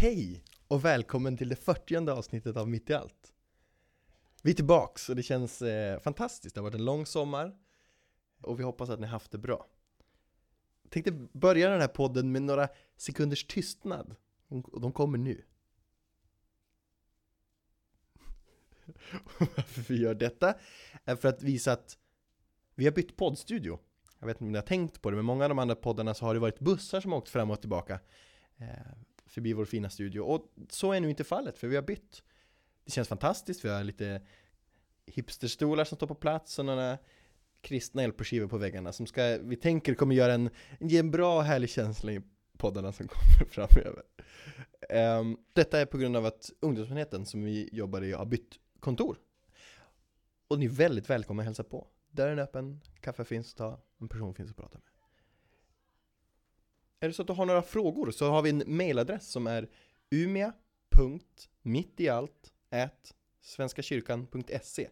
Hej och välkommen till det 40 avsnittet av Mitt i allt. Vi är tillbaks och det känns eh, fantastiskt. Det har varit en lång sommar och vi hoppas att ni haft det bra. Jag tänkte börja den här podden med några sekunders tystnad. Och de kommer nu. Varför vi gör detta är för att visa att vi har bytt poddstudio. Jag vet inte om ni har tänkt på det, men många av de andra poddarna så har det varit bussar som har åkt fram och tillbaka eh, förbi vår fina studio. Och så är nu inte fallet, för vi har bytt. Det känns fantastiskt, vi har lite hipsterstolar som står på plats och några kristna LP-skivor på väggarna som ska, vi tänker kommer göra en, ge en bra och härlig känsla i poddarna som kommer framöver. Um, detta är på grund av att ungdomsenheten som vi jobbar i har bytt kontor. Och ni är väldigt välkomna att hälsa på. Dörren är öppen, kaffe finns att ta, en person finns att prata med. Är det så att du har några frågor så har vi en mailadress som är umia.mittiallt.svenskakyrkan.se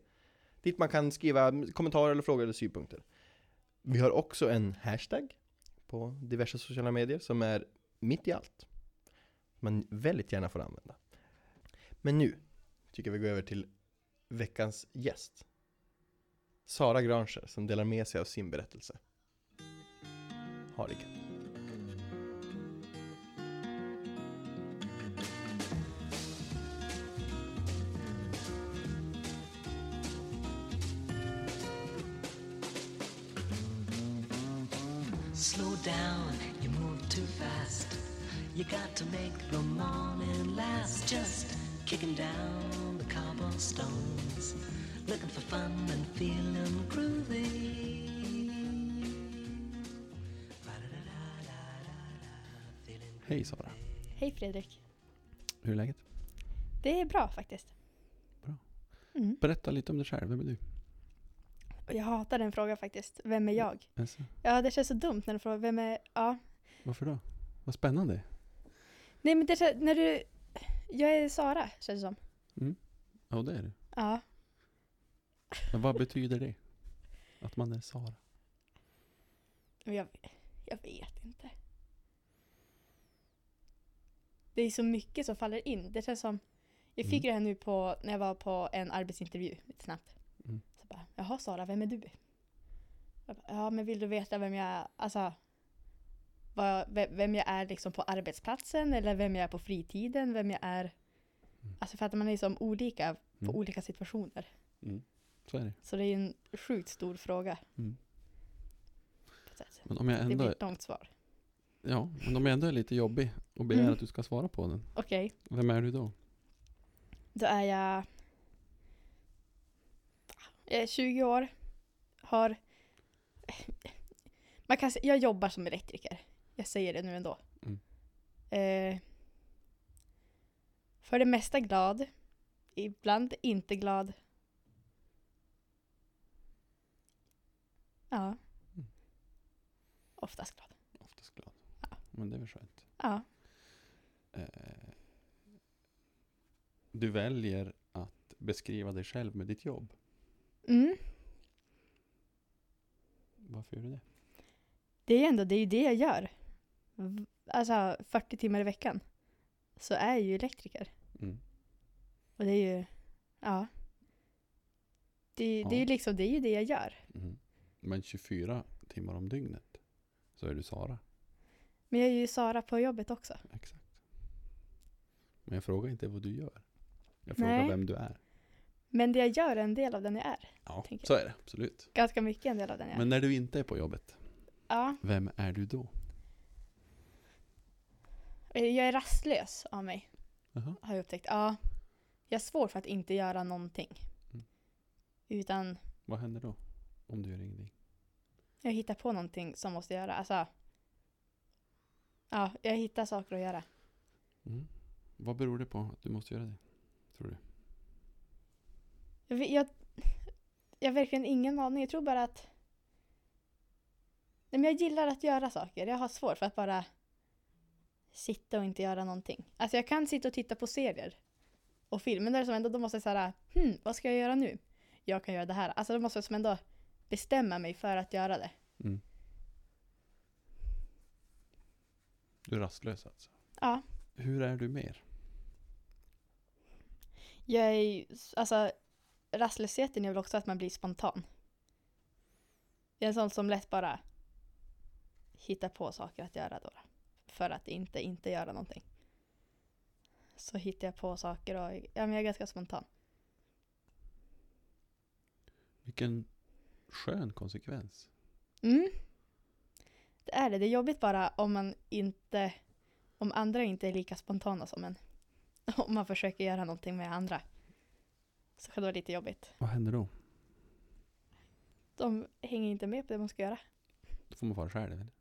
Dit man kan skriva kommentarer eller frågor eller synpunkter. Vi har också en hashtag på diverse sociala medier som är mitt i allt. Man väldigt gärna får använda. Men nu tycker jag vi går över till veckans gäst. Sara Granscher som delar med sig av sin berättelse. Ha det gött. You got to make the morning last. Just kicking down the cobblestones, looking for fun and feeling groovy. Hej Sara, Hej Fredrik. hur är läget? Det är bra faktiskt. Bra. Mm. Berätta lite om dig själv, vem är du? Jag hatar den frågan faktiskt. Vem är jag? Ja, det känns så dumt när du frågar vem är... Ja. varför då? Vad spännande. Nej men det känns, när du... Jag är Sara, känns det som. Ja, det är du. Ja. Men vad betyder det? Att man är Sara? Men jag, jag vet inte. Det är så mycket som faller in. Det känns som... Jag fick Mm. det här nu på, när jag var på en arbetsintervju, lite snabbt. Mm. Så bara, jaha Sara, vem är du? Jag bara, ja men vill du veta vem jag, alltså vad, ve- vem jag är liksom på arbetsplatsen eller vem jag är på fritiden, vem jag är Mm. Alltså för att man är liksom olika på Mm. olika situationer. Mm. Så är det. Så det är en sjukt stor fråga. Mm. Men om jag Det ändå, blir ett långt svar. ja, men om jag ändå är lite jobbig och begär Mm. att du ska svara på den. Okej, Vem är du då? då är jag Jag är 20 år. Har man kan, sä- Jag jobbar som elektriker. Jag säger det nu ändå. Mm. Eh, för det mesta glad. Ibland inte glad. Ja. Mm. Oftast glad. Oftast glad. Ja. Men det är väl skönt. Ja. Eh, du väljer att beskriva dig själv med ditt jobb. Mm. Varför gör du det? Det är ändå det, är ju det jag gör. Alltså 40 timmar i veckan. Så är jag ju elektriker. Mm. Och det är ju, ja. Det, det är ju Ja. liksom, det är ju det jag gör. Mm. Men 24 timmar om dygnet så är du Sara. Men jag är ju Sara på jobbet också. Exakt. Men jag frågar inte vad du gör. Jag frågar Nej. vem du är. Men det jag gör är en del av den jag är. Ja, så är det. Absolut. Ganska mycket en del av den jag är. Men när du inte är på jobbet, Ja, vem är du då? Eh, jag är rastlös av mig. Jaha. Har jag upptäckt. Ja. Jag är svår för att inte göra någonting. Mm. Utan Vad händer då? Om du gör ingenting? jag hittar på någonting som måste göra. Alltså. Ja, jag hittar saker att göra. Mm. Vad beror det på att du måste göra det? Tror du? Jag, jag, jag har verkligen ingen aning. Jag tror bara att... Nej, men jag gillar att göra saker. Jag har svårt för att bara sitta och inte göra någonting. Alltså jag kan sitta och titta på serier och film, men som ändå, då måste jag säga hmm, vad ska jag göra nu? Jag kan göra det här. Alltså då måste jag som ändå bestämma mig för att göra det. Mm. Du är rastlös alltså? Ja, Hur är du mer? Jag är alltså rastlösheten är väl också att man blir spontan. Jag är en sån som lätt bara hittar på saker att göra då. För att inte inte göra någonting. Så hittar jag på saker och ja, men jag är ganska spontan. Vilken skön konsekvens. Mm. Det är det. Det är jobbigt bara om man inte, om andra inte är lika spontana som en. Om man försöker göra någonting med andra. Så kan det vara lite jobbigt. Vad händer då? De hänger inte med på det man ska göra. Då får man vara själv eller?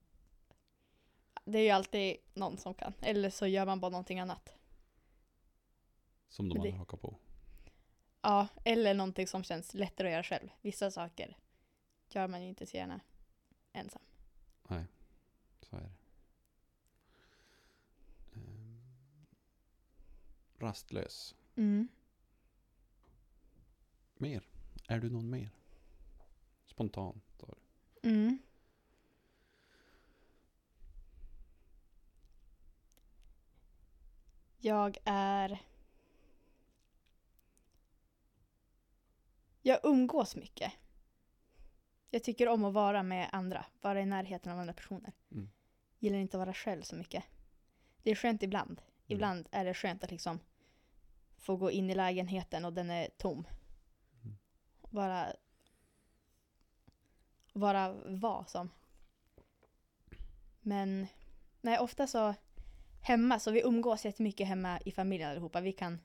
Det är ju alltid någon som kan. Eller så gör man bara någonting annat. Som de det- andra hakar på. Ja, eller någonting som känns lättare att göra själv. Vissa saker gör man ju inte så gärna ensam. Nej, så är det. Ehm, rastlös. Mm. Mer? Är du någon mer? Spontant. du. Mm. Jag är... Jag umgås mycket. Jag tycker om att vara med andra, vara i närheten av andra personer. Mm. Gillar inte att vara själv så mycket. Det är skönt ibland. Ibland är det skönt att liksom få gå in i lägenheten och den är tom. Mm. Bara vara vara som. Men nej, ofta så hemma, så vi umgås jättemycket hemma i familjen allihopa. Vi kan,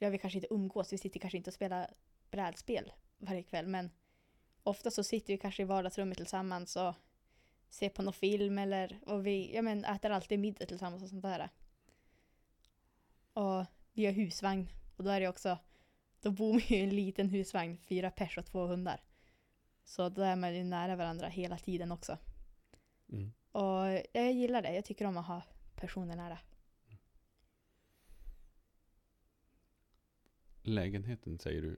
ja vi kanske inte umgås, vi sitter kanske inte och spelar brädspel varje kväll, men ofta så sitter vi kanske i vardagsrummet tillsammans och ser på någon film eller, och vi ja, men, äter alltid middag tillsammans och sånt där. Och vi har husvagn och då är det också, då bor vi i en liten husvagn, fyra pers och två hundar. Så då är man ju nära varandra hela tiden också. Mm. Och jag gillar det. Jag tycker om att ha personer nära. Lägenheten säger du.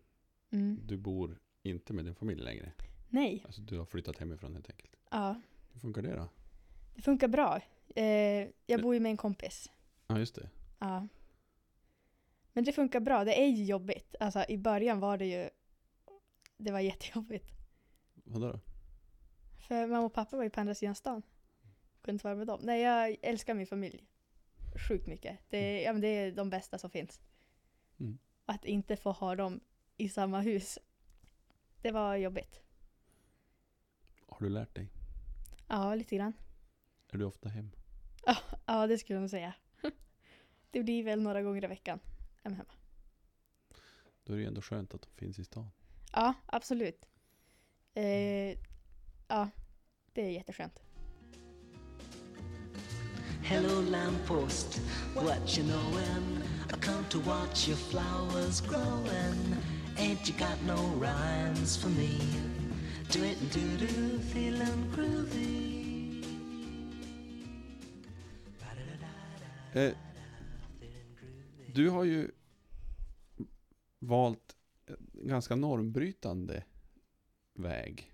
Mm. Du bor inte med din familj längre. Nej. Alltså du har flyttat hemifrån helt enkelt. Ja, Hur funkar det då? det funkar bra. Eh, jag bor ju med en kompis. Ja, just det. Ja. Men det funkar bra. Det är ju jobbigt. Alltså i början var det ju... Det var jättejobbigt. Vadå då? För mamma och pappa var ju på andra sidan stan. Kunde inte med dem. Nej, jag älskar min familj. Sjukt mycket. Det är, ja, men det är de bästa som finns. Mm. Att inte få ha dem i samma hus. Det var jobbigt. Har du lärt dig? Ja, lite grann. Är du ofta hem? Ja, det skulle jag nog säga. Det blir väl några gånger i veckan. Jag är hemma. Då är det ju ändå skönt att de finns i stan. Ja, absolut. Eh, ja, det är jätteskönt. Hello, lamppost, what you knowin'? I come to watch your flowers growing. Ain't you got no rhymes for me? Do it and do do, feeling groovy. Eh, du har ju valt en ganska normbrytande väg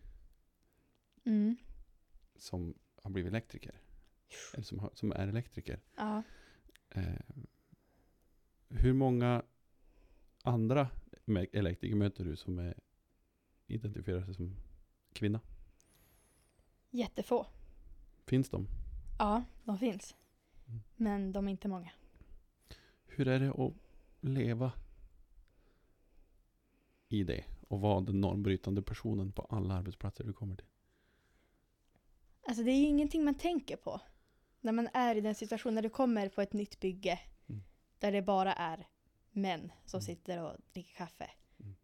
Mm. som har blivit elektriker. Eller som, har, som är elektriker. Ja. Eh, hur många andra elektriker möter du som är, identifierar sig som kvinna? Jättefå. Finns de? Ja, de finns. Mm. Men de är inte många. Hur är det att leva i det och vara den normbrytande personen på alla arbetsplatser du kommer till? Alltså det är ingenting man tänker på. När man är i den situationen, när du kommer på ett nytt bygge. Mm. Där det bara är män som Mm. sitter och dricker kaffe. Mm.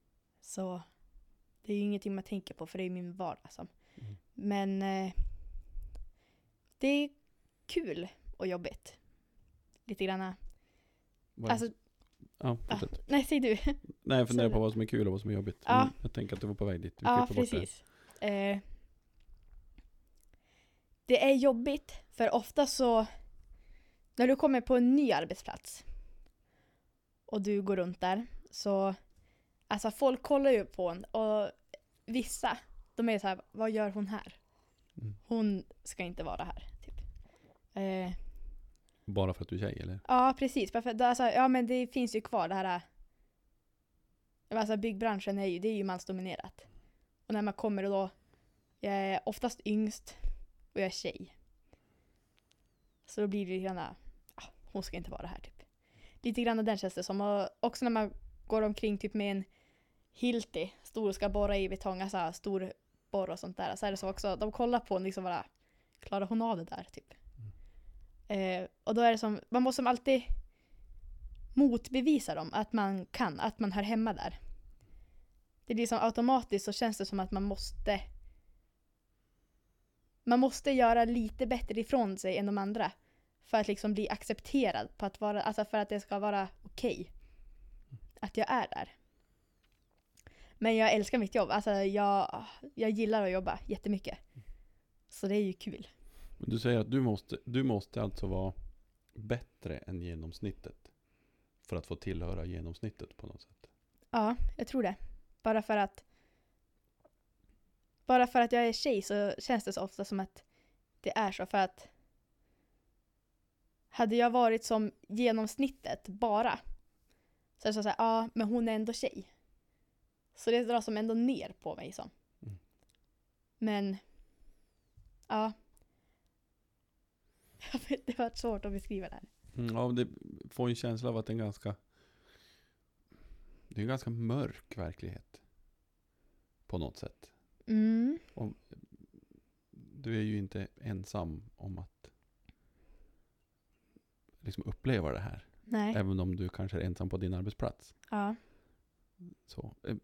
Så det är ju ingenting man tänker på för det är min vardag. Som. Mm. Men eh, det är kul och jobbigt. Lite grann. Vad- Alltså, ja, ah, nej säg du. Nej, jag funderar på vad som är kul och vad som är jobbigt. Ja. Men jag tänker att du var på väg dit. Vi Ja, precis. Eh, det är jobbigt, för ofta så när du kommer på en ny arbetsplats och du går runt där så alltså folk kollar ju på en och vissa de är så här, vad gör hon här? Mm. Hon ska inte vara här. Typ. Eh, Bara för att du är tjej eller? Ja, precis. Bara för, att- alltså, ja, men det finns ju kvar det här... Alltså byggbranschen är ju, det är ju mansdominerat. Och när man kommer och då... Jag är oftast yngst och jag är tjej. Så då blir det lite grann... ah, hon ska inte vara här typ. Lite grann den känns det som. Och också när man går omkring typ med en Hilti, stor och ska borra i betong, alltså stor borr och sånt där. Så är det så också, de kollar på en liksom bara, klarar hon av det där typ? Eh, och då är det som, man måste som alltid motbevisa dem att man kan, att man hör hemma där. Det blir som automatiskt så känns det som att man måste man måste göra lite bättre ifrån sig än de andra. För att liksom bli accepterad på att vara, alltså för att det ska vara okej. Att jag är där. Men jag älskar mitt jobb, alltså jag, jag gillar att jobba jättemycket. Så det är ju kul. Men du säger att du måste, du måste alltså vara bättre än genomsnittet. För att få tillhöra genomsnittet på något sätt. Ja, jag tror det. Bara för att bara för att jag är tjej så känns det så ofta som att det är så. För att hade jag varit som genomsnittet bara så är det så här, ja men hon är ändå tjej. Så det drar som ändå ner på mig som. Mm. Men, ja. Det var svårt att beskriva det här. Mm, ja, det får en känsla av att det är en ganska... Det är en ganska mörk verklighet. På något sätt. Mm. Du är ju inte ensam om att liksom uppleva det här. Nej. Även om du kanske är ensam på din arbetsplats. Ja. Så. eh,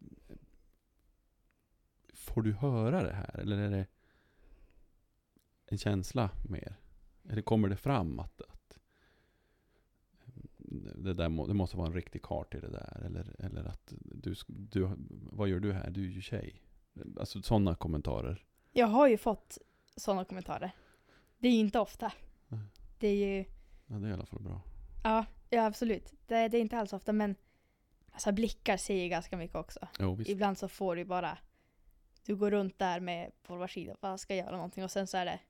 Får du höra det här? Eller är det en känsla mer? Eller kommer det fram att, att det, där må, det måste vara en riktig kart i det där? Eller, eller att du, du, vad gör du här? Du är ju tjej. Alltså sådana kommentarer. Jag har ju fått sådana kommentarer. Det är ju inte ofta. Nej. Det är ju, Ja, det är i alla fall bra. ja, ja absolut. Det, det är inte alls ofta men alltså blickar säger ganska mycket också. Jo, visst. Ibland så får du bara, du går runt där med på var sida, vad ska jag göra någonting och sen så är det,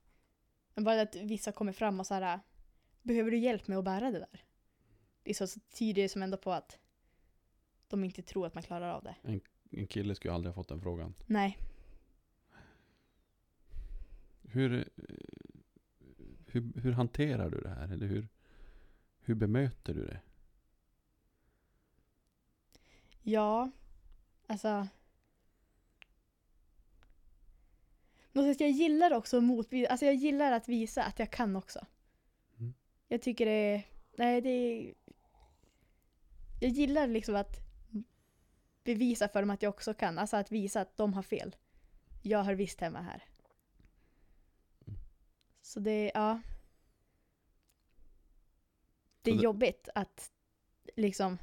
men bara att vissa kommer fram och så här, behöver du hjälp med att bära det där? Det är så, så tyder det som ändå på att de inte tror att man klarar av det. En kille skulle aldrig ha fått den frågan. Nej. Hur, eh, hur, hur hanterar du det här? Eller hur, hur bemöter du det? Ja, alltså. Sätt, jag gillar också motbevisa, alltså jag gillar att visa att jag kan också. Mm. Jag tycker det är, nej det är, jag gillar liksom att bevisa för dem att jag också kan, alltså att visa att de har fel. Jag har visst hemma här. Mm. Så det, ja. Det är jobbigt att liksom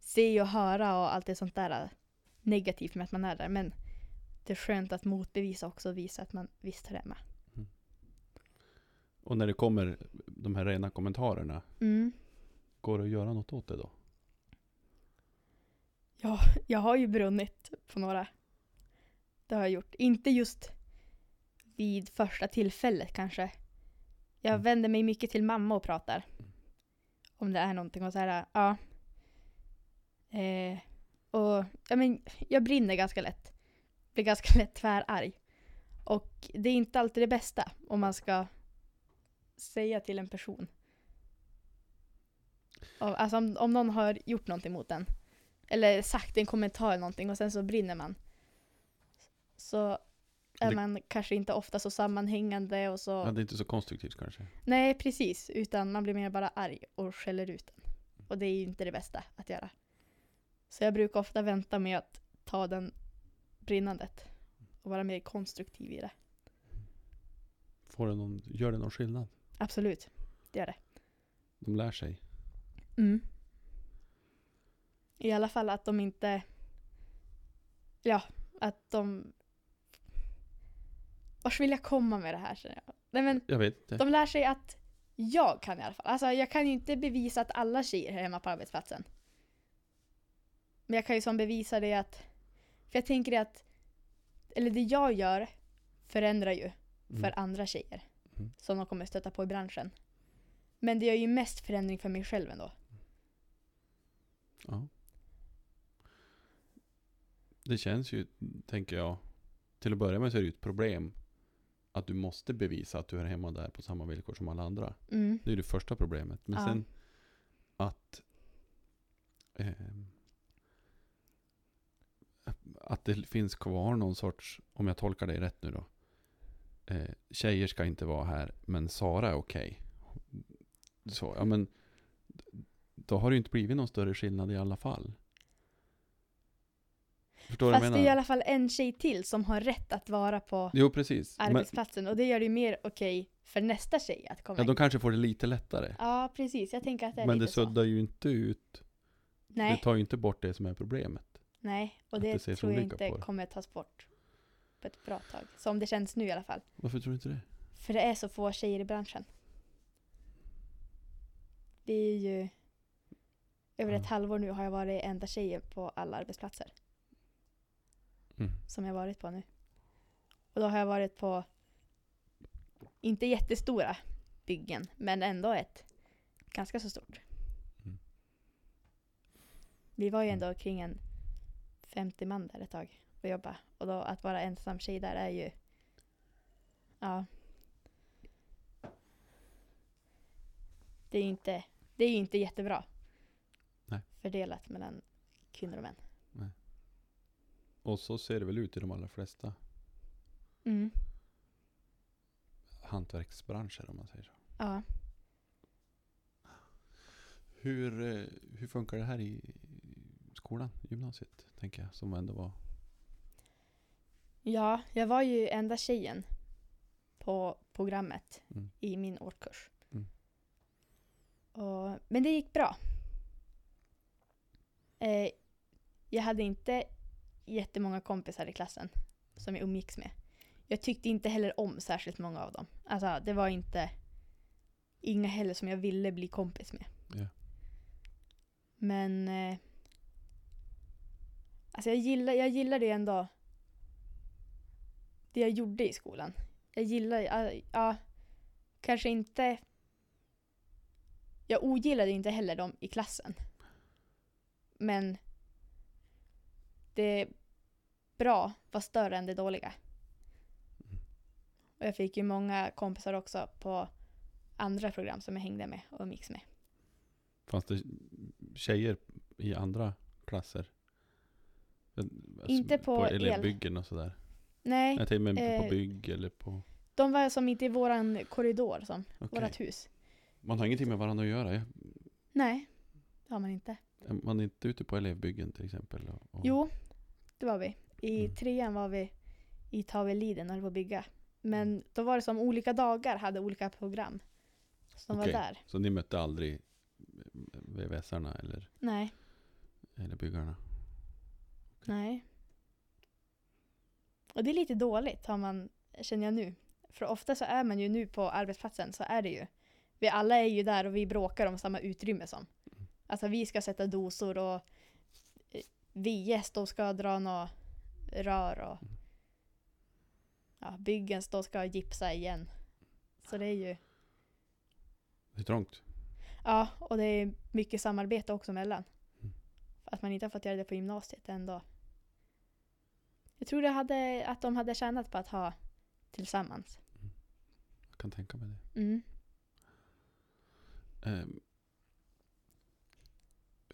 se och höra och allt det sånt där äh, negativt med att man är där. Men det är skönt att motbevisa också och visa att man visst hör hemma. Och när det kommer de här rena kommentarerna, Mm. går det att göra något åt det då? Ja, jag har ju brunnit på några. Det har jag gjort. Inte just vid första tillfället kanske. Jag Mm. vänder mig mycket till mamma och pratar. Om det är någonting och så här, ja. Eh, och ja, men jag brinner ganska lätt. Blir ganska lätt tvärarg. Och det är inte alltid det bästa om man ska säga till en person. Alltså om, om någon har gjort någonting mot en. Eller sagt en kommentar eller någonting och sen så brinner man. Så är Det- man kanske inte ofta så sammanhängande och så. Ja, det är inte så konstruktivt kanske. Nej, precis. Utan man blir mer bara arg och skäller ut den. Och det är ju inte det bästa att göra. Så jag brukar ofta vänta med att ta den brinnandet. Och vara mer konstruktiv i det. Får det någon, gör det någon skillnad? Absolut, det gör det. De lär sig. Mm. I alla fall att de inte... Ja, att de... Vars vill jag komma med det här känner jag? Nej men, Jag vet inte. de lär sig att jag kan i alla fall. Alltså jag kan ju inte bevisa att alla tjejer är hemma på arbetsplatsen. Men jag kan ju som bevisa det att... För jag tänker det att... Eller det jag gör förändrar ju för Mm. andra tjejer. Mm. Som de kommer stöta på i branschen. Men det är ju mest förändring för mig själv ändå. Ja. Det känns ju, tänker jag, till att börja med så är det ju ett problem att du måste bevisa att du är hemma där på samma villkor som alla andra. Mm. Det är det första problemet. Men Ja. sen att ehm, att det finns kvar någon sorts, om jag tolkar dig rätt nu då. Eh, tjejer ska inte vara här, men Sara är okej. Så, ja men då har det ju inte blivit någon större skillnad i alla fall. Förstår Fast det är i alla fall en tjej till som har rätt att vara på Jo, precis. Men, arbetsplatsen. Och det gör det ju mer okej för nästa tjej att komma ja, in. de kanske får det lite lättare. Ja, precis. Jag tänker att det är Men det lite så. suddar ju inte ut. Nej, Det tar ju inte bort det som är problemet. nej. Och det, det så tror jag inte det. kommer tas bort på ett bra tag. Som det känns nu i alla fall. Varför tror du inte det? För det är så få tjejer i branschen. Det är ju... Över ett Ja. halvår nu har jag varit enda tjejen på alla arbetsplatser. Mm. Som jag varit på nu. Och då har jag varit på, inte jättestora byggen, men ändå ett ganska så stort. Mm. Vi var ju Mm. ändå kring en 50 man där ett tag och jobba. Och då att vara ensam tjej där är ju, ja. Det är ju inte, det är inte jättebra. Nej. Fördelat mellan kvinnor och män. Och så ser det väl ut i de allra flesta Mm. hantverksbranscher om man säger så. Ja. Hur, eh, hur funkar det här i skolan, gymnasiet, tänker jag, som ändå var... Ja, jag var ju enda tjejen på programmet Mm. i min årskurs. Mm. Och, men det gick bra. Eh, jag hade inte jättemånga kompisar i klassen som jag umgicks med. Jag tyckte inte heller om särskilt många av dem. Alltså, det var inte inga heller som jag ville bli kompis med. Ja. Men eh, alltså jag gillar, jag gillade ju ändå det jag gjorde i skolan. Jag gillar, ja, ja kanske inte jag ogillade inte heller dem i klassen. Men det bra var större än det dåliga. Och jag fick ju många kompisar också på andra program som jag hängde med och umgicks med. Fanns det tjejer i andra klasser? Alltså, Inte på på el. elevbyggen och sådär? Nej, Jag tänkte mer på eh, bygg eller på... de var som inte i våran korridor, som Okej. vårat hus. Man har ingenting med varandra att göra? ja. Nej, det har man inte. Man är inte ute på elevbyggen till exempel? Och... Jo, det var vi. I Mm. trean var vi i Taveliden och höll på att bygga. Men Mm. då var det som olika dagar hade olika program. Så de Okej. var där. Så ni mötte aldrig VVS-arna eller, Nej, eller byggarna? nej. Och det är lite dåligt har man, känner jag nu. För ofta så är man ju nu på arbetsplatsen så är det ju. Vi alla är ju där och vi bråkar om samma utrymme som. Mm. Alltså vi ska sätta dosor och VS då ska dra några rör och Mm. ja, byggen då ska gipsa igen. Så det är ju, Det är trångt. ja och det är mycket samarbete också mellan. Mm. Att man inte har fått göra det på gymnasiet ändå. Jag tror det hade, att de hade tjänat på att ha tillsammans. Jag kan tänka mig det. Mm. Ehm,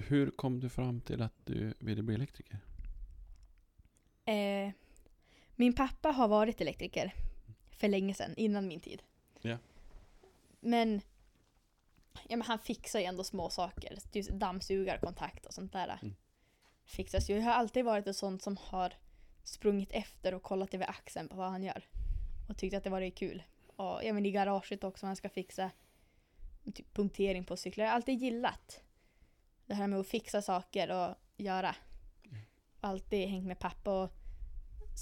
hur kom du fram till att du ville bli elektriker? Eh, min pappa har varit elektriker för länge sedan, innan min tid. Ja. Men, ja, men han fixar ju ändå små saker. Dammsugarkontakt och sånt där. Mm. Fixas ju. Jag har alltid varit en sån som har sprungit efter och kollat över axeln på vad han gör. Och tyckt att det varit kul. Och ja, men i garaget också, man ska fixa typ punktering på cyklar. Jag har alltid gillat det här med att fixa saker och göra. Alltid hängt med pappa och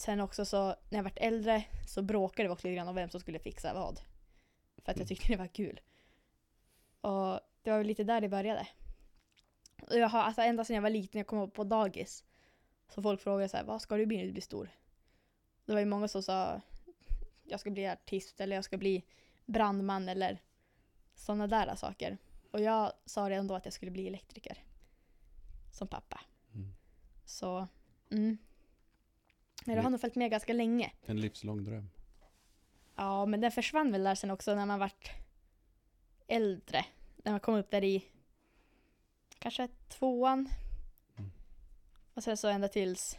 sen också så när jag vart äldre så bråkade vi också lite grann om vem som skulle fixa vad. För att jag Mm. tyckte det var kul. Och det var väl lite där det började. Och jag har, alltså ända sedan jag var liten, jag kom upp på dagis. Så folk frågade så här, vad ska du bli när du blir stor? Det var ju många som sa, jag ska bli artist eller jag ska bli brandman eller Sådana där saker. Och jag sa redan då att jag skulle bli elektriker. Som pappa. Mm. Så, mm. Men det har nog följt med ganska länge. En livslång dröm. Ja, men den försvann väl där sen också när man vart äldre. När man kom upp där i kanske tvåan. Mm. Och sen så ända tills,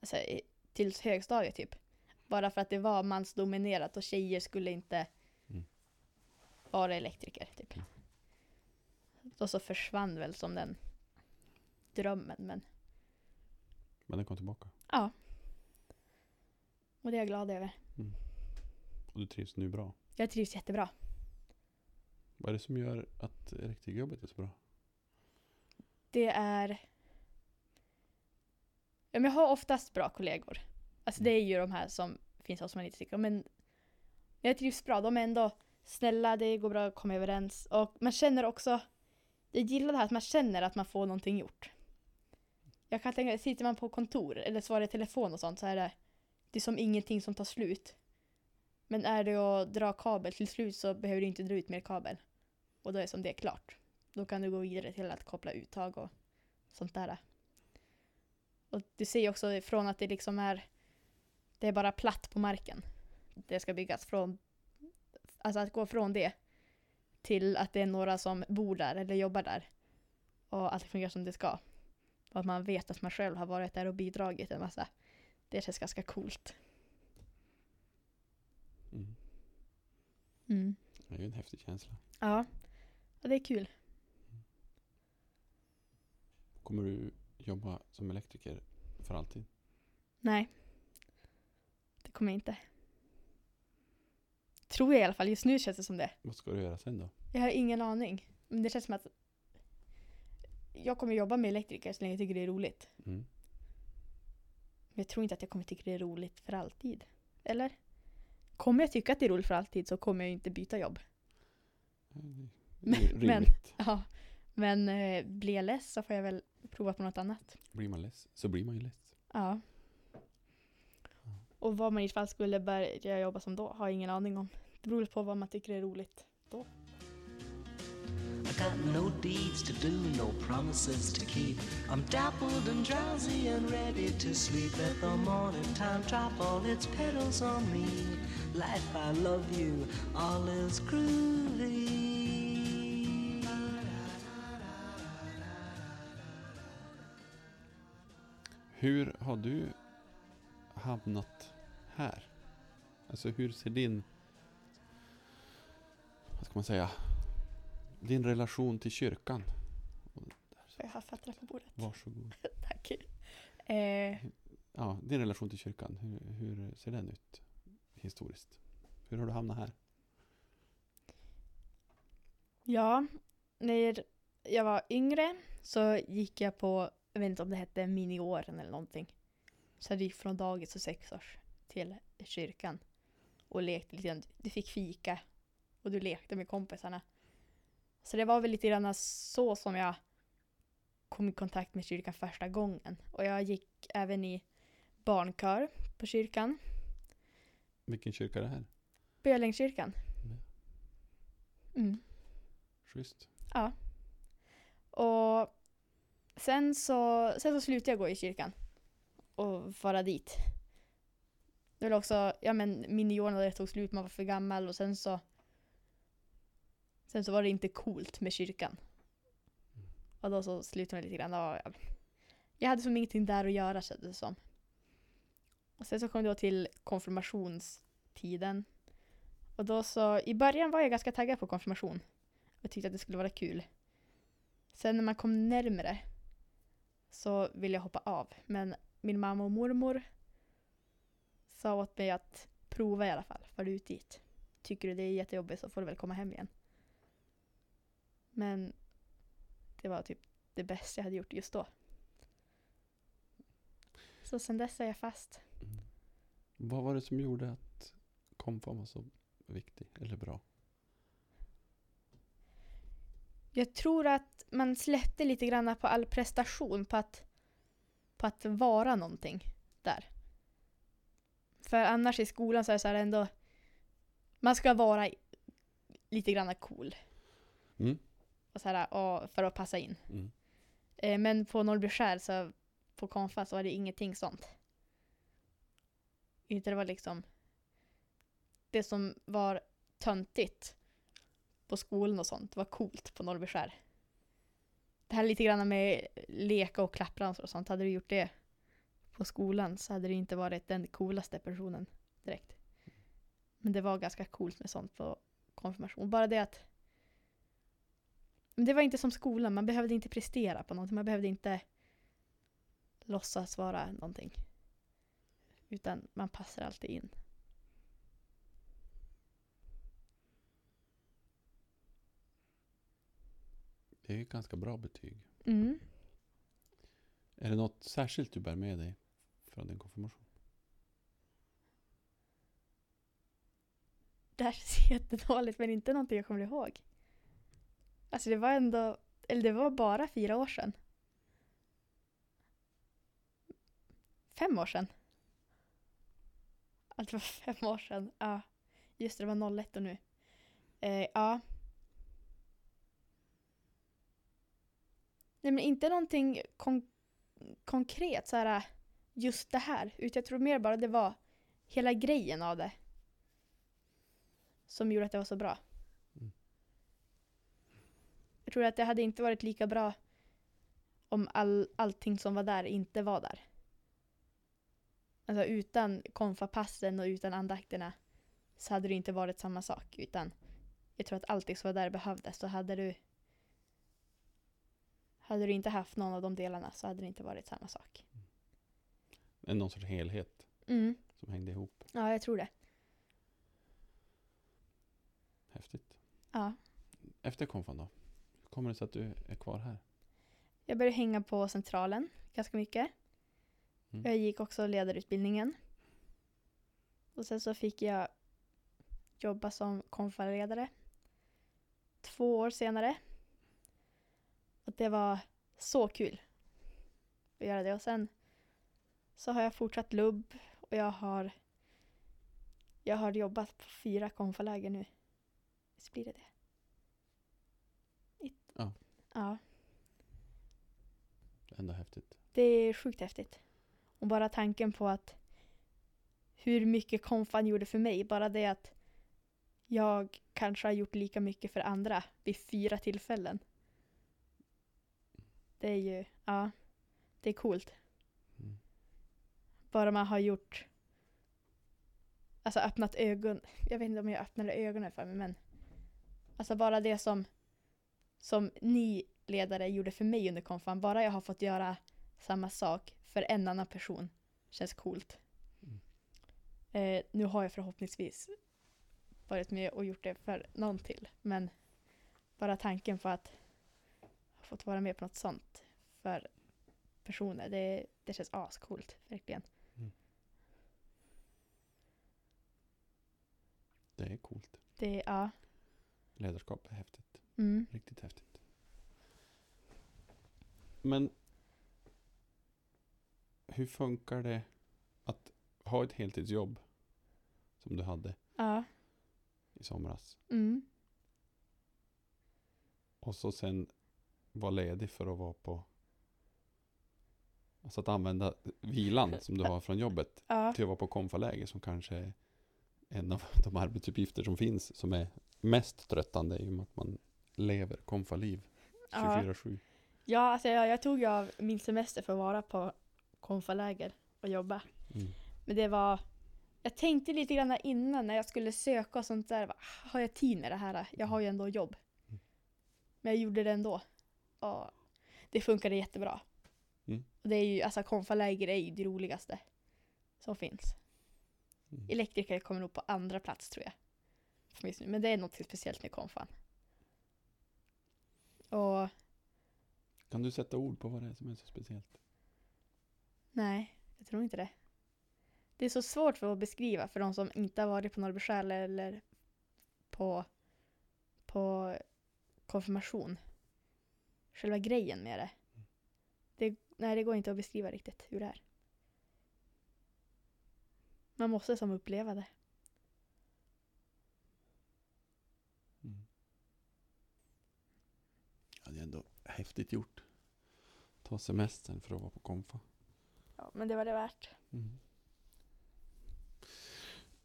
alltså, tills högstadiet typ. Bara för att det var mansdominerat och tjejer skulle inte Mm. vara elektriker typ. Mm. Och så försvann väl som den drömmen men Men den kom tillbaka. ja. Och det är jag glad över. Och du trivs nu bra. Jag trivs jättebra. Vad är det som gör att elektrikerjobbet är så bra? Det är... Ja, men jag har oftast bra kollegor. Alltså det är ju de här som finns hos stycken. Men jag trivs bra. De är ändå snälla, det går bra att komma överens. Och man känner också... Jag gillar det här att man känner att man får någonting gjort. Jag kan tänka, sitter man på kontor eller svarar i telefon och sånt så är det, det är som ingenting som tar slut. Men är det att dra kabel till slut så behöver du inte dra ut mer kabel. Och då är som det klart. Då kan du gå vidare till att koppla uttag och sånt där. Och du ser ju också från att det liksom är det är bara platt på marken. Det ska byggas från alltså att gå från det till att det är några som bor där eller jobbar där och allt fungerar som det ska. Och att man vet att man själv har varit där och bidragit en massa. Det känns ganska coolt. Mm. Mm. Det är ju en häftig känsla. Ja. Och det är kul. Kommer du jobba som elektriker för alltid? Nej. Det kommer jag inte. Tror jag i alla fall. Just nu känns det som det. Vad ska du göra sen då? Jag har ingen aning. Men det känns som att jag kommer jobba med elektriker så länge jag tycker det är roligt. Mm. Men jag tror inte att jag kommer tycka det är roligt för alltid. Eller? Kommer jag tycka att det är roligt för alltid så kommer jag inte byta jobb. Mm. Men- men-. Ja. Men eh, blir jag less så får jag väl prova på något annat. Blir man less så blir man ju less. Ja. Och vad man i fall skulle börja jobba som då har jag ingen aning om. Det beror på vad man tycker är roligt. I got no deeds to do, no promises to keep. I'm dappled and drowsy and ready to sleep. Let the morning time drop all its petals on me. Life, I love you, all is groovy. Hur har du hamnat här? Alltså hur ser din, ska man säga, din relation till kyrkan? Jag ha fötterna på bordet? Varsågod. Tack. Eh, Ja, din relation till kyrkan, hur, hur ser den ut historiskt? Hur har du hamnat här? ja, när jag var yngre så gick jag på, jag vet inte om det hette miniåren eller någonting. Så jag gick från dagis och sex års till kyrkan. Och lekte lite grann. Du fick fika och du lekte med kompisarna. Så det var väl lite grann så som jag kom i kontakt med kyrkan första gången. Och jag gick även i barnkör på kyrkan. Vilken kyrka är det här? Bölängskyrkan. Mm. Schysst. Ja. Och sen så, sen så slutade jag gå i kyrkan. Och fara dit. Det var också, ja men när det tog slut, man var för gammal och sen så Sen så var det inte coolt med kyrkan. Och då så slutade man lite grann. Jag, jag hade som ingenting där att göra kändes det som. Och sen så kom då till konfirmationstiden. Och då så, i början var jag ganska taggad på konfirmation. Jag tyckte att det skulle vara kul. Sen när man kom närmare så ville jag hoppa av. Men min mamma och mormor sa åt mig att prova i alla fall. Far ut dit. Tycker du det är jättejobbigt så får du väl komma hem igen. Men det var typ det bästa jag hade gjort just då. Så sen dess är jag fast. Mm. Vad var det som gjorde att konfam var så viktig eller bra? Jag tror att man släppte lite grann på all prestation på att, på att vara någonting där. För annars i skolan så är det så ändå, man ska vara lite grann cool. Mm. Och så här, och för att passa in. Mm. Eh, men på Norrbyskär så på konfa så var det ingenting sånt. Inte det var liksom det som var töntigt på skolan och sånt var coolt på Norrbyskär. Det här lite grann med leka och klappramsor och sånt. Hade du gjort det på skolan så hade du inte varit den coolaste personen direkt. Men det var ganska coolt med sånt på konfirmation. Bara det att men det var inte som skolan, man behövde inte prestera på någonting. Man behövde inte låtsas vara någonting. Utan man passar alltid in. Det är ju ganska bra betyg. Mm. Är det något särskilt du bär med dig från din konfirmation? Det här känns jättedåligt men inte någonting jag kommer ihåg. Alltså det var ändå, eller det var bara fyra år sedan. Fem år sedan. Allt var fem år sedan. Ja. Just det, det var 01 och nu. Eh, ja. Nej men inte någonting kon- konkret så här äh, just det här. Utan jag tror mer bara det var hela grejen av det. Som gjorde att det var så bra. Mm. Jag tror att det hade inte varit lika bra om all, allting som var där inte var där. Alltså utan konfapassen och utan andakterna så hade det inte varit samma sak. Utan jag tror att allting som var där behövdes. Så hade du hade du inte haft någon av de delarna så hade det inte varit samma sak. Det någon sorts helhet Mm. som hängde ihop? Ja, jag tror det. Häftigt. Ja. Efter konfan då? Kommer det sig att du är kvar här? Jag började hänga på Centralen ganska mycket. Mm. Jag gick också ledarutbildningen. Och sen så fick jag jobba som konfaledare. Två år senare. Och det var så kul att göra det. Och sen så har jag fortsatt lubb och jag har jag har jobbat på fyra konfaläger nu. Visst blir det det? Ja. Ja. Ändå häftigt. Det är sjukt häftigt. Och bara tanken på att hur mycket konfan gjorde för mig, bara det att jag kanske har gjort lika mycket för andra vid fyra tillfällen. Det är ju, ja, det är coolt. Mm. Bara man har gjort, alltså öppnat ögon, jag vet inte om jag öppnade ögonen för mig men alltså bara det som, som ni ledare gjorde för mig under konfan, bara jag har fått göra samma sak för en annan person känns coolt. Mm. Eh, nu har jag förhoppningsvis varit med och gjort det för någon till. Men bara tanken på att ha fått vara med på något sånt för personer, det, det känns ascoolt. Verkligen. Det är coolt. Det, ja. Ledarskap är häftigt. Mm. Riktigt häftigt. Men hur funkar det att ha ett heltidsjobb som du hade Ja. i somras Mm. och så sen vara ledig för att vara på Alltså att använda vilan som du har från jobbet Ja. till att vara på konfaläger som kanske är en av de arbetsuppgifter som finns som är mest tröttande i och med att man lever konfaliv Ja. 24-7. Ja, alltså jag, jag tog ju av min semester för att vara på konfaläger och jobba. Mm. Men det var... Jag tänkte lite grann innan när jag skulle söka och sånt där. Har jag tid med det här? Jag har ju ändå jobb. Mm. Men jag gjorde det ändå. Och det funkade jättebra. Mm. Och det är ju, alltså konfaläger är ju det roligaste som finns. Mm. Elektriker kommer nog på andra plats tror jag. Men det är något speciellt med konfan. Och Kan du sätta ord på vad det är som är så speciellt? Nej, jag tror inte det. Det är så svårt för att beskriva för de som inte har varit på Norrbyskär eller på, på konfirmation. Själva grejen med det. det. Nej, det går inte att beskriva riktigt hur det är. Man måste som uppleva det. Mm. ändå häftigt gjort. Ta semestern för att vara på konfa. Ja, men det var det värt. Mm.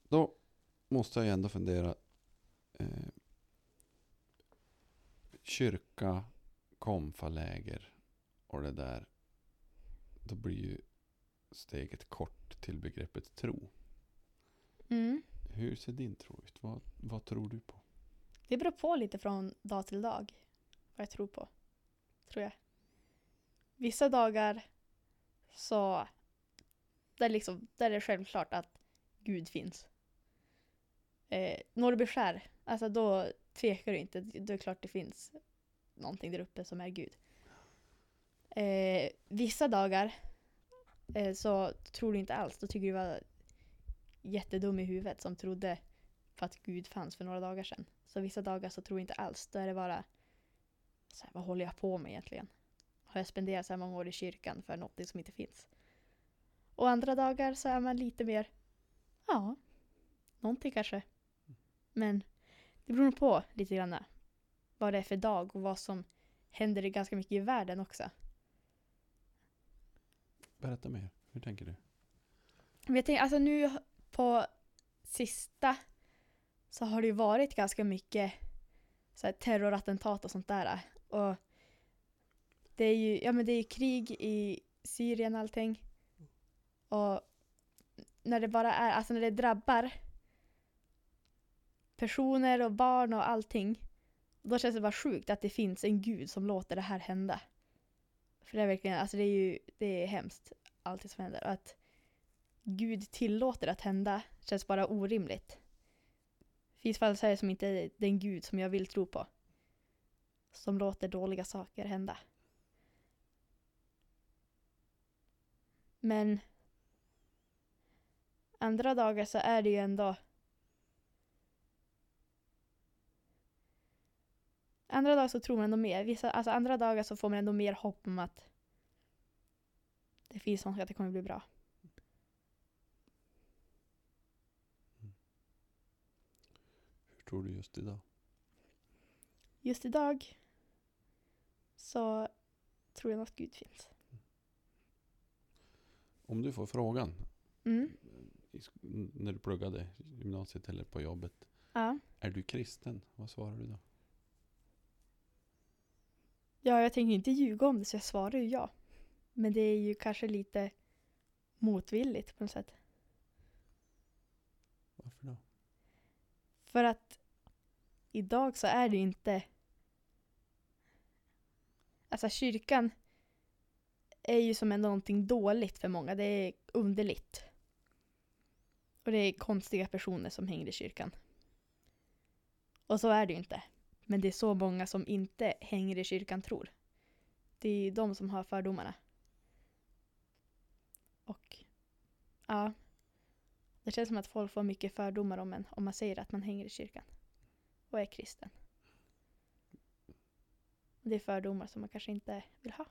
Då måste jag ändå fundera. Eh, kyrka, konfaläger och det där. Då blir ju steget kort till begreppet tro. Mm. Hur ser din tro ut? Vad, vad tror du på? Det beror på lite från dag till dag vad jag tror på. Tror jag. Vissa dagar så där, liksom, där är det självklart att Gud finns. Eh, Norrbyskär, alltså då tvekar du inte. Då är det klart det finns någonting där uppe som är Gud. Eh, vissa dagar eh, så tror du inte alls. Då tycker du var jättedum i huvudet som trodde på att Gud fanns för några dagar sedan. Så vissa dagar så tror du inte alls. Då är det bara så här, vad håller jag på med egentligen? Har jag spenderat så här många år i kyrkan för något som inte finns? Och andra dagar så är man lite mer, ja, någonting kanske. Men det beror nog på lite grann vad det är för dag och vad som händer ganska mycket i världen också. Berätta mer. Hur tänker du? Jag tänker, alltså nu på sista så har det ju varit ganska mycket så här, terrorattentat och sånt där. Och det är ju ja, men det är krig i Syrien och allting. Och när det bara är, alltså när det drabbar personer och barn och allting. Då känns det bara sjukt att det finns en gud som låter det här hända. För det är verkligen, alltså det är ju, det är hemskt allt som händer. Och att Gud tillåter att hända känns bara orimligt. Det finns fall så här som inte är den Gud som jag vill tro på. Som låter dåliga saker hända. Men andra dagar så är det ju ändå Andra dagar så tror man ändå mer. Vissa, alltså andra dagar så får man ändå mer hopp om att det finns något att det kommer bli bra. Hur tror du just idag? Just idag så tror jag att Gud finns. Om du får frågan Mm. när du pluggade gymnasiet eller på jobbet. Ja. Är du kristen? Vad svarar du då? ja, jag tänker inte ljuga om det så jag svarar ju ja. Men det är ju kanske lite motvilligt på något sätt. Varför då? För att idag så är det inte... Alltså kyrkan är ju som någonting dåligt för många. Det är underligt. Och det är konstiga personer som hänger i kyrkan. Och så är det ju inte. Men det är så många som inte hänger i kyrkan tror. Det är ju de som har fördomarna. Och ja, det känns som att folk får mycket fördomar om en om man säger att man hänger i kyrkan och är kristen. Det är fördomar som man kanske inte vill ha.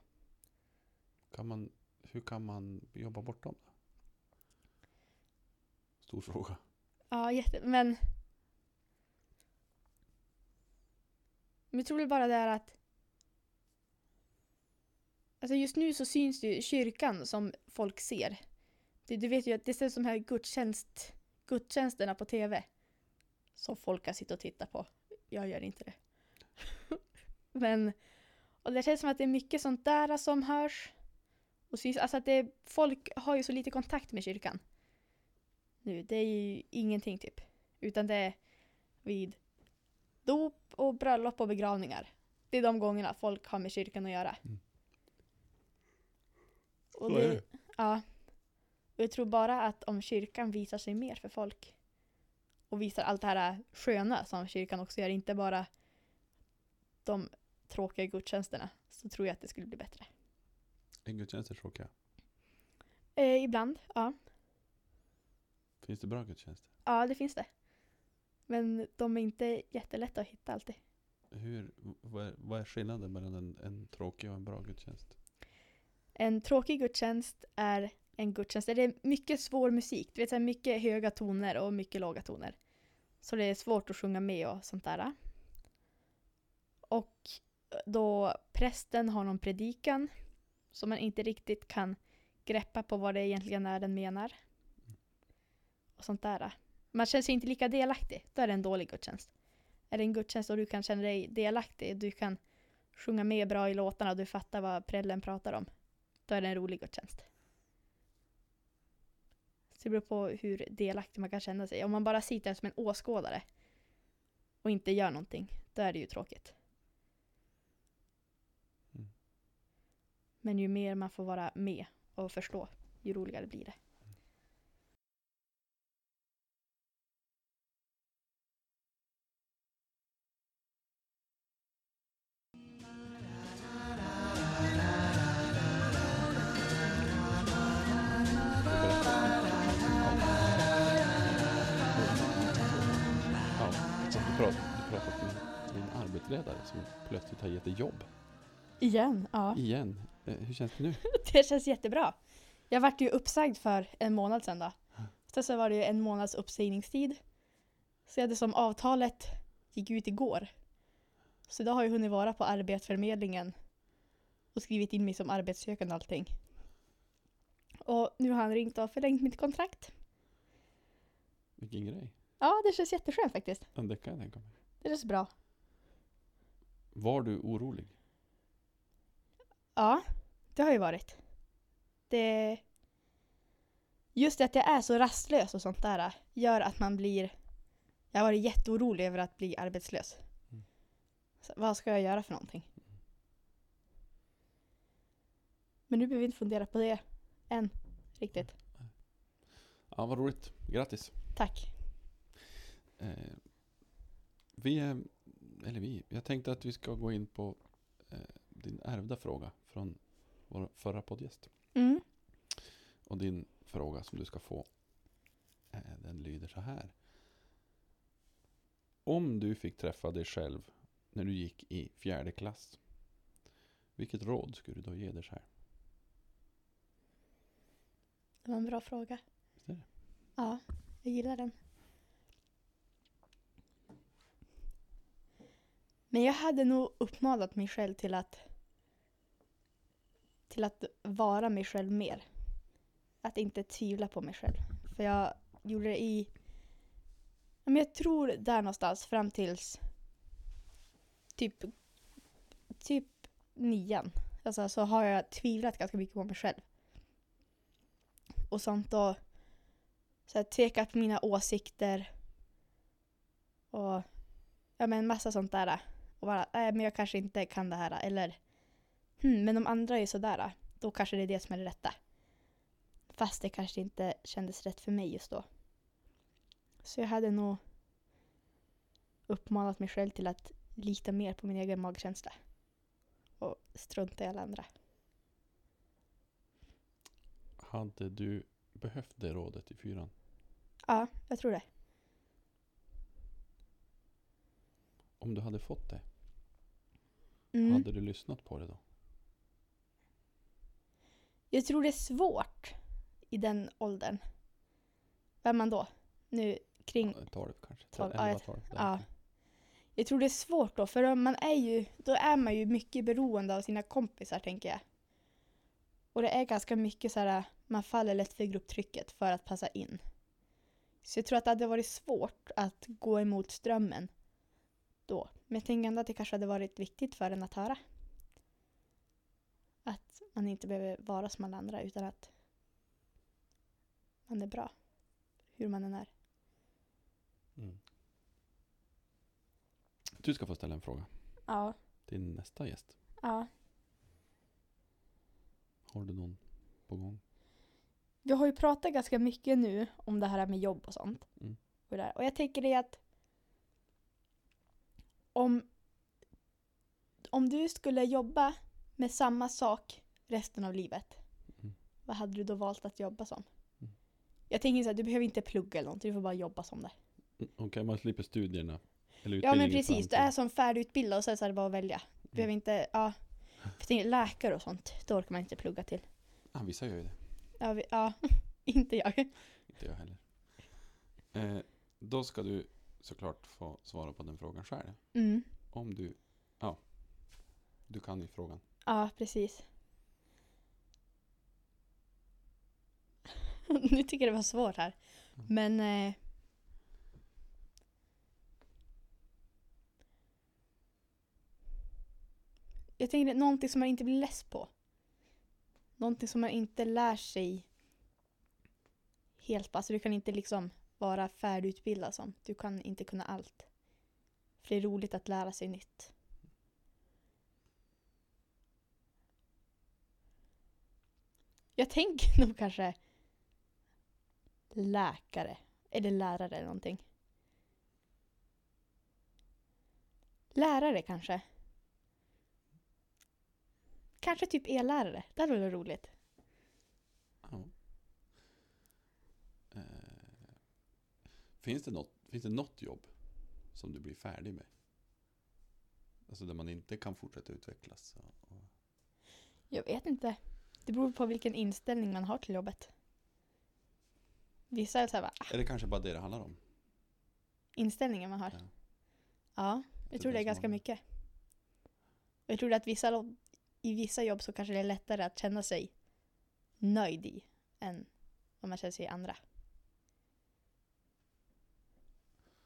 Kan man, hur kan man jobba bort dem? Då? Stor fråga. Ja, jätte, men... Men jag tror väl bara det är att... Alltså just nu så syns det ju kyrkan som folk ser. Du, du vet ju att det är som här gudstjänst, gudstjänsterna på tv. Som folk kan sitta och titta på. Jag gör inte det. Men... Och det känns som att det är mycket sånt där som hörs. Och syns, alltså att det, folk har ju så lite kontakt med kyrkan nu. Det är ju ingenting typ. Utan det är vid dop och bröllop och begravningar. Det är de gångerna folk har med kyrkan att göra. Mm. Och är det. Ja. Och jag tror bara att om kyrkan visar sig mer för folk och visar allt det här sköna som kyrkan också gör, inte bara de tråkiga gudstjänsterna, så tror jag att det skulle bli bättre. Är gudstjänster tråkiga? Eh, ibland, ja. Finns det bra gudstjänster? Ja, det finns det. Men de är inte jättelätta att hitta alltid. Hur, vad, är, vad är skillnaden mellan en, en tråkig och en bra gudstjänst? En tråkig gudstjänst är en gudstjänst där det är mycket svår musik. Du vet, så mycket höga toner och mycket låga toner. Så det är svårt att sjunga med och sånt där. Och då prästen har någon predikan som man inte riktigt kan greppa på vad det egentligen är den menar. Och sånt där. Man känner sig inte lika delaktig. Då är det en dålig gudstjänst. Är det en gudstjänst och du kan känna dig delaktig, du kan sjunga med bra i låtarna och du fattar vad prällen pratar om. Då är det en rolig gudstjänst. Så det beror på hur delaktig man kan känna sig. Om man bara sitter som en åskådare och inte gör någonting, då är det ju tråkigt. Men ju mer man får vara med och förstå, ju roligare blir det. Arbetsledare som plötsligt har gett dig jobb. Igen? Ja. Igen. Eh, Hur känns det nu? Det känns jättebra. Jag vart ju uppsagd för en månad sedan då. Sen så var det ju en månads uppsägningstid. Så jag hade som avtalet gick ut igår. Så idag har jag hunnit vara på Arbetsförmedlingen och skrivit in mig som arbetssökande och allting. Och nu har han ringt och förlängt mitt kontrakt. Vilken grej. Ja, det känns jätteskönt faktiskt. Ja, det kan jag tänka mig. Det känns bra. Var du orolig? Ja, det har ju varit. Det... Just det att jag är så rastlös och sånt där gör att man blir... Jag har varit jätteorolig över att bli arbetslös. Mm. Så, vad ska jag göra för någonting? Men nu behöver vi inte fundera på det än, riktigt. Ja, vad roligt. Grattis. Tack. Eh, vi, eller vi, jag tänkte att vi ska gå in på eh, din ärvda fråga från vår förra poddgäst. Mm. Och din fråga som du ska få, eh, den lyder så här. Om du fick träffa dig själv när du gick i fjärde klass, vilket råd skulle du då ge dig själv? Det var en bra fråga. Visst är det? Ja, jag gillar den. Men jag hade nog uppmanat mig själv till att till att vara mig själv mer. Att inte tvivla på mig själv. För jag gjorde det i men jag tror där någonstans fram tills typ typ nian. Alltså så har jag tvivlat ganska mycket på mig själv. Och sånt och så här, tvekat på mina åsikter. Och ja men massa sånt där. Och bara, nej men jag kanske inte kan det här. Eller, hmm, men de andra är sådär. Då kanske det är det som är det rätta. Fast det kanske inte kändes rätt för mig just då. Så jag hade nog uppmanat mig själv till att lita mer på min egen magkänsla. Och strunta i alla andra. Hade du behövt det rådet i fyran? Ja, jag tror det. Om du hade fått det, Mm. hade du lyssnat på det då? Jag tror det är svårt i den åldern. Vem är man då? Nu kring... 12 kanske? Tolv, ja, 11, jag- 12? där Ja. omkring. Jag tror det är svårt då, för man är ju, då är man ju mycket beroende av sina kompisar tänker jag. Och det är ganska mycket så här, man faller lätt för grupptrycket för att passa in. Så jag tror att det hade varit svårt att gå emot strömmen då. Men jag tänker ändå att det kanske hade varit viktigt för en att höra. Att man inte behöver vara som alla andra utan att man är bra. Hur man än är. Mm. Du ska få ställa en fråga Ja. till nästa gäst. Ja. Har du någon på gång? Vi har ju pratat ganska mycket nu om det här med jobb och sånt. Mm. Och, där. och jag tänker det att om, om du skulle jobba med samma sak resten av livet, Mm. vad hade du då valt att jobba som? Mm. Jag tänker så här, du behöver inte plugga eller någonting, du får bara jobba som det. Mm, Okej, man slipper studierna. Eller Ja men precis, du är som färdigutbildad och så är det bara att välja. Du behöver inte, ja. Jag tänker läkare och sånt, då orkar man inte plugga till. Ah, vissa gör ju det. Ja, vi, ja. inte jag. Inte jag heller. Eh, då ska du såklart få svara på den frågan själv. Mm. Om du, ja, du kan i frågan. Ja, precis. nu tycker jag det var svårt här. Men... Eh, jag tänker någonting som man inte blir less på. Någonting som man inte lär sig helt på. Alltså du kan inte liksom vara färdigutbildad som. Du kan inte kunna allt. För det är roligt att lära sig nytt. Jag tänker nog kanske läkare. Eller lärare eller någonting. Lärare kanske. Kanske typ e-lärare. Det hade varit roligt. Ja. Eh, finns, det något, finns det något jobb som du blir färdig med? Alltså där man inte kan fortsätta utvecklas? Och, Jag vet inte. Det beror på vilken inställning man har till jobbet. Vissa är såhär bara, ah, är det kanske bara det det handlar om? inställningen man har. Ja. Ja, jag tror det är ganska mycket. Och jag tror att vissa, lo- i vissa jobb så kanske det är lättare att känna sig nöjd i än om man känner sig i andra.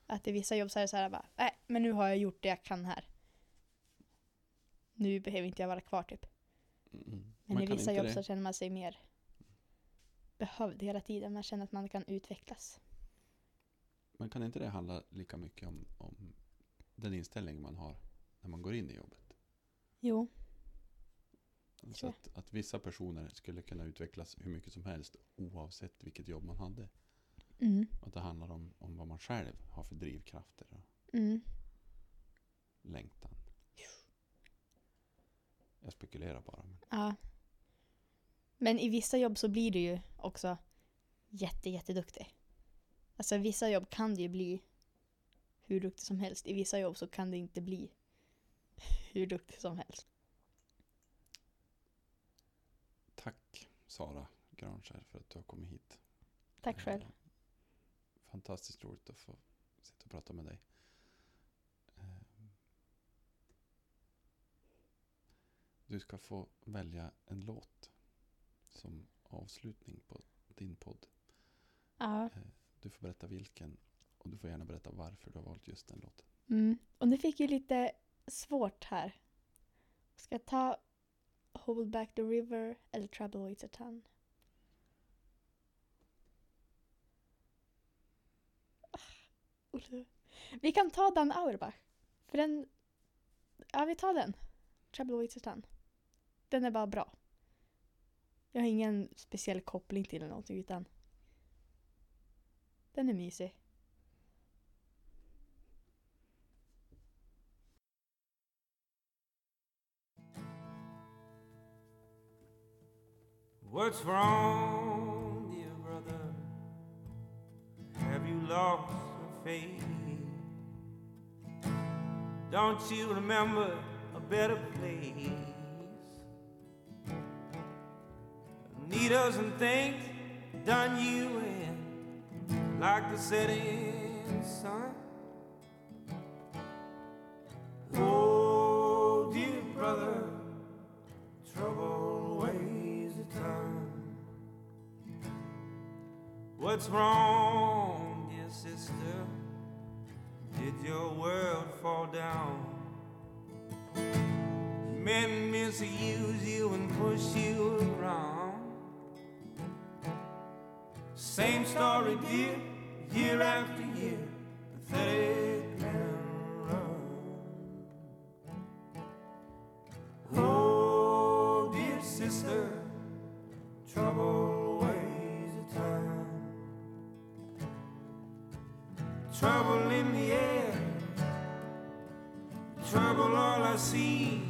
Att i vissa jobb så är det så här bara, nej men nu har jag gjort det jag kan här. Nu behöver inte jag vara kvar typ. Mm. Men Man i vissa jobb det. så känner man sig mer behövd hela tiden. Man känner att man kan utvecklas. Men kan inte det handla lika mycket om, om den inställning man har när man går in i jobbet? Jo. Så Tror att, att vissa personer skulle kunna utvecklas hur mycket som helst oavsett vilket jobb man hade. Mm. Att det handlar om, om vad man själv har för drivkrafter och Mm. längtan. Jag spekulerar bara. Men Ja. Men i vissa jobb så blir du ju också jätte, jätteduktig. Alltså i vissa jobb kan du ju bli hur duktig som helst. I vissa jobb så kan du inte bli hur duktig som helst. tack Sara Granskär för att du har kommit hit. Tack själv. Eh, Fantastiskt roligt att få sitta och prata med dig. Eh, Du ska få välja en låt som avslutning på din podd. Ja. Eh, Du får berätta vilken och du får gärna berätta varför du har valt just den låten. Mm. Och nu fick jag lite svårt här. Ska jag ta Hold Back the River eller Trouble Waits a Ton? Olle. Vi kan ta Dan Auerbach. För den... Ja, vi tar den. Trouble Waits a Ton. Den är bara bra. Jag har ingen speciell koppling till den någonting utan... Den är mysig. What's wrong, dear brother? Have you lost your faith? Don't you remember a better place? Needles and things done you in, like the setting sun. Oh, dear brother, trouble weighs a ton. What's wrong, dear sister? Did your world fall down? Men misuse you and push you around. Same story, dear, year after year. Pathetic and. Oh, dear sister, trouble weighs a ton. Trouble in the air, trouble all I see.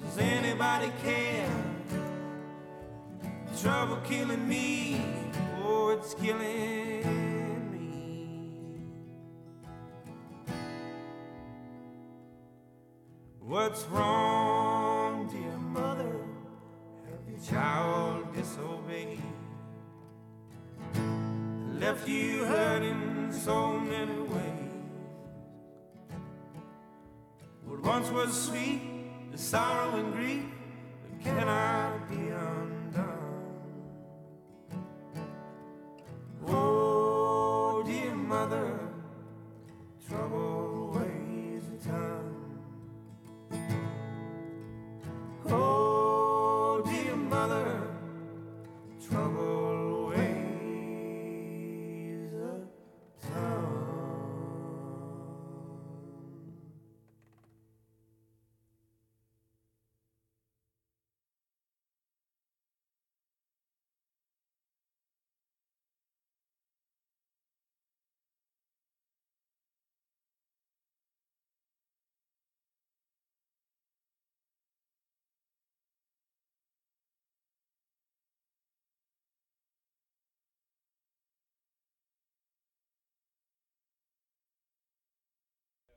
Does anybody care? Trouble killing me, oh, it's killing me. What's wrong, dear mother? Have your child disobeyed? Left you hurting so many ways. What once was sweet the sorrow and grief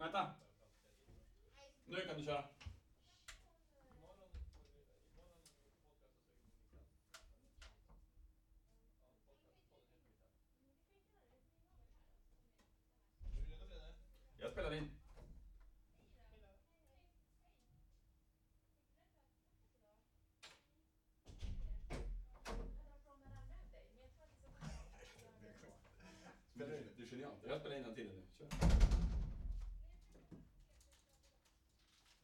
Vänta! Nu kan du köra.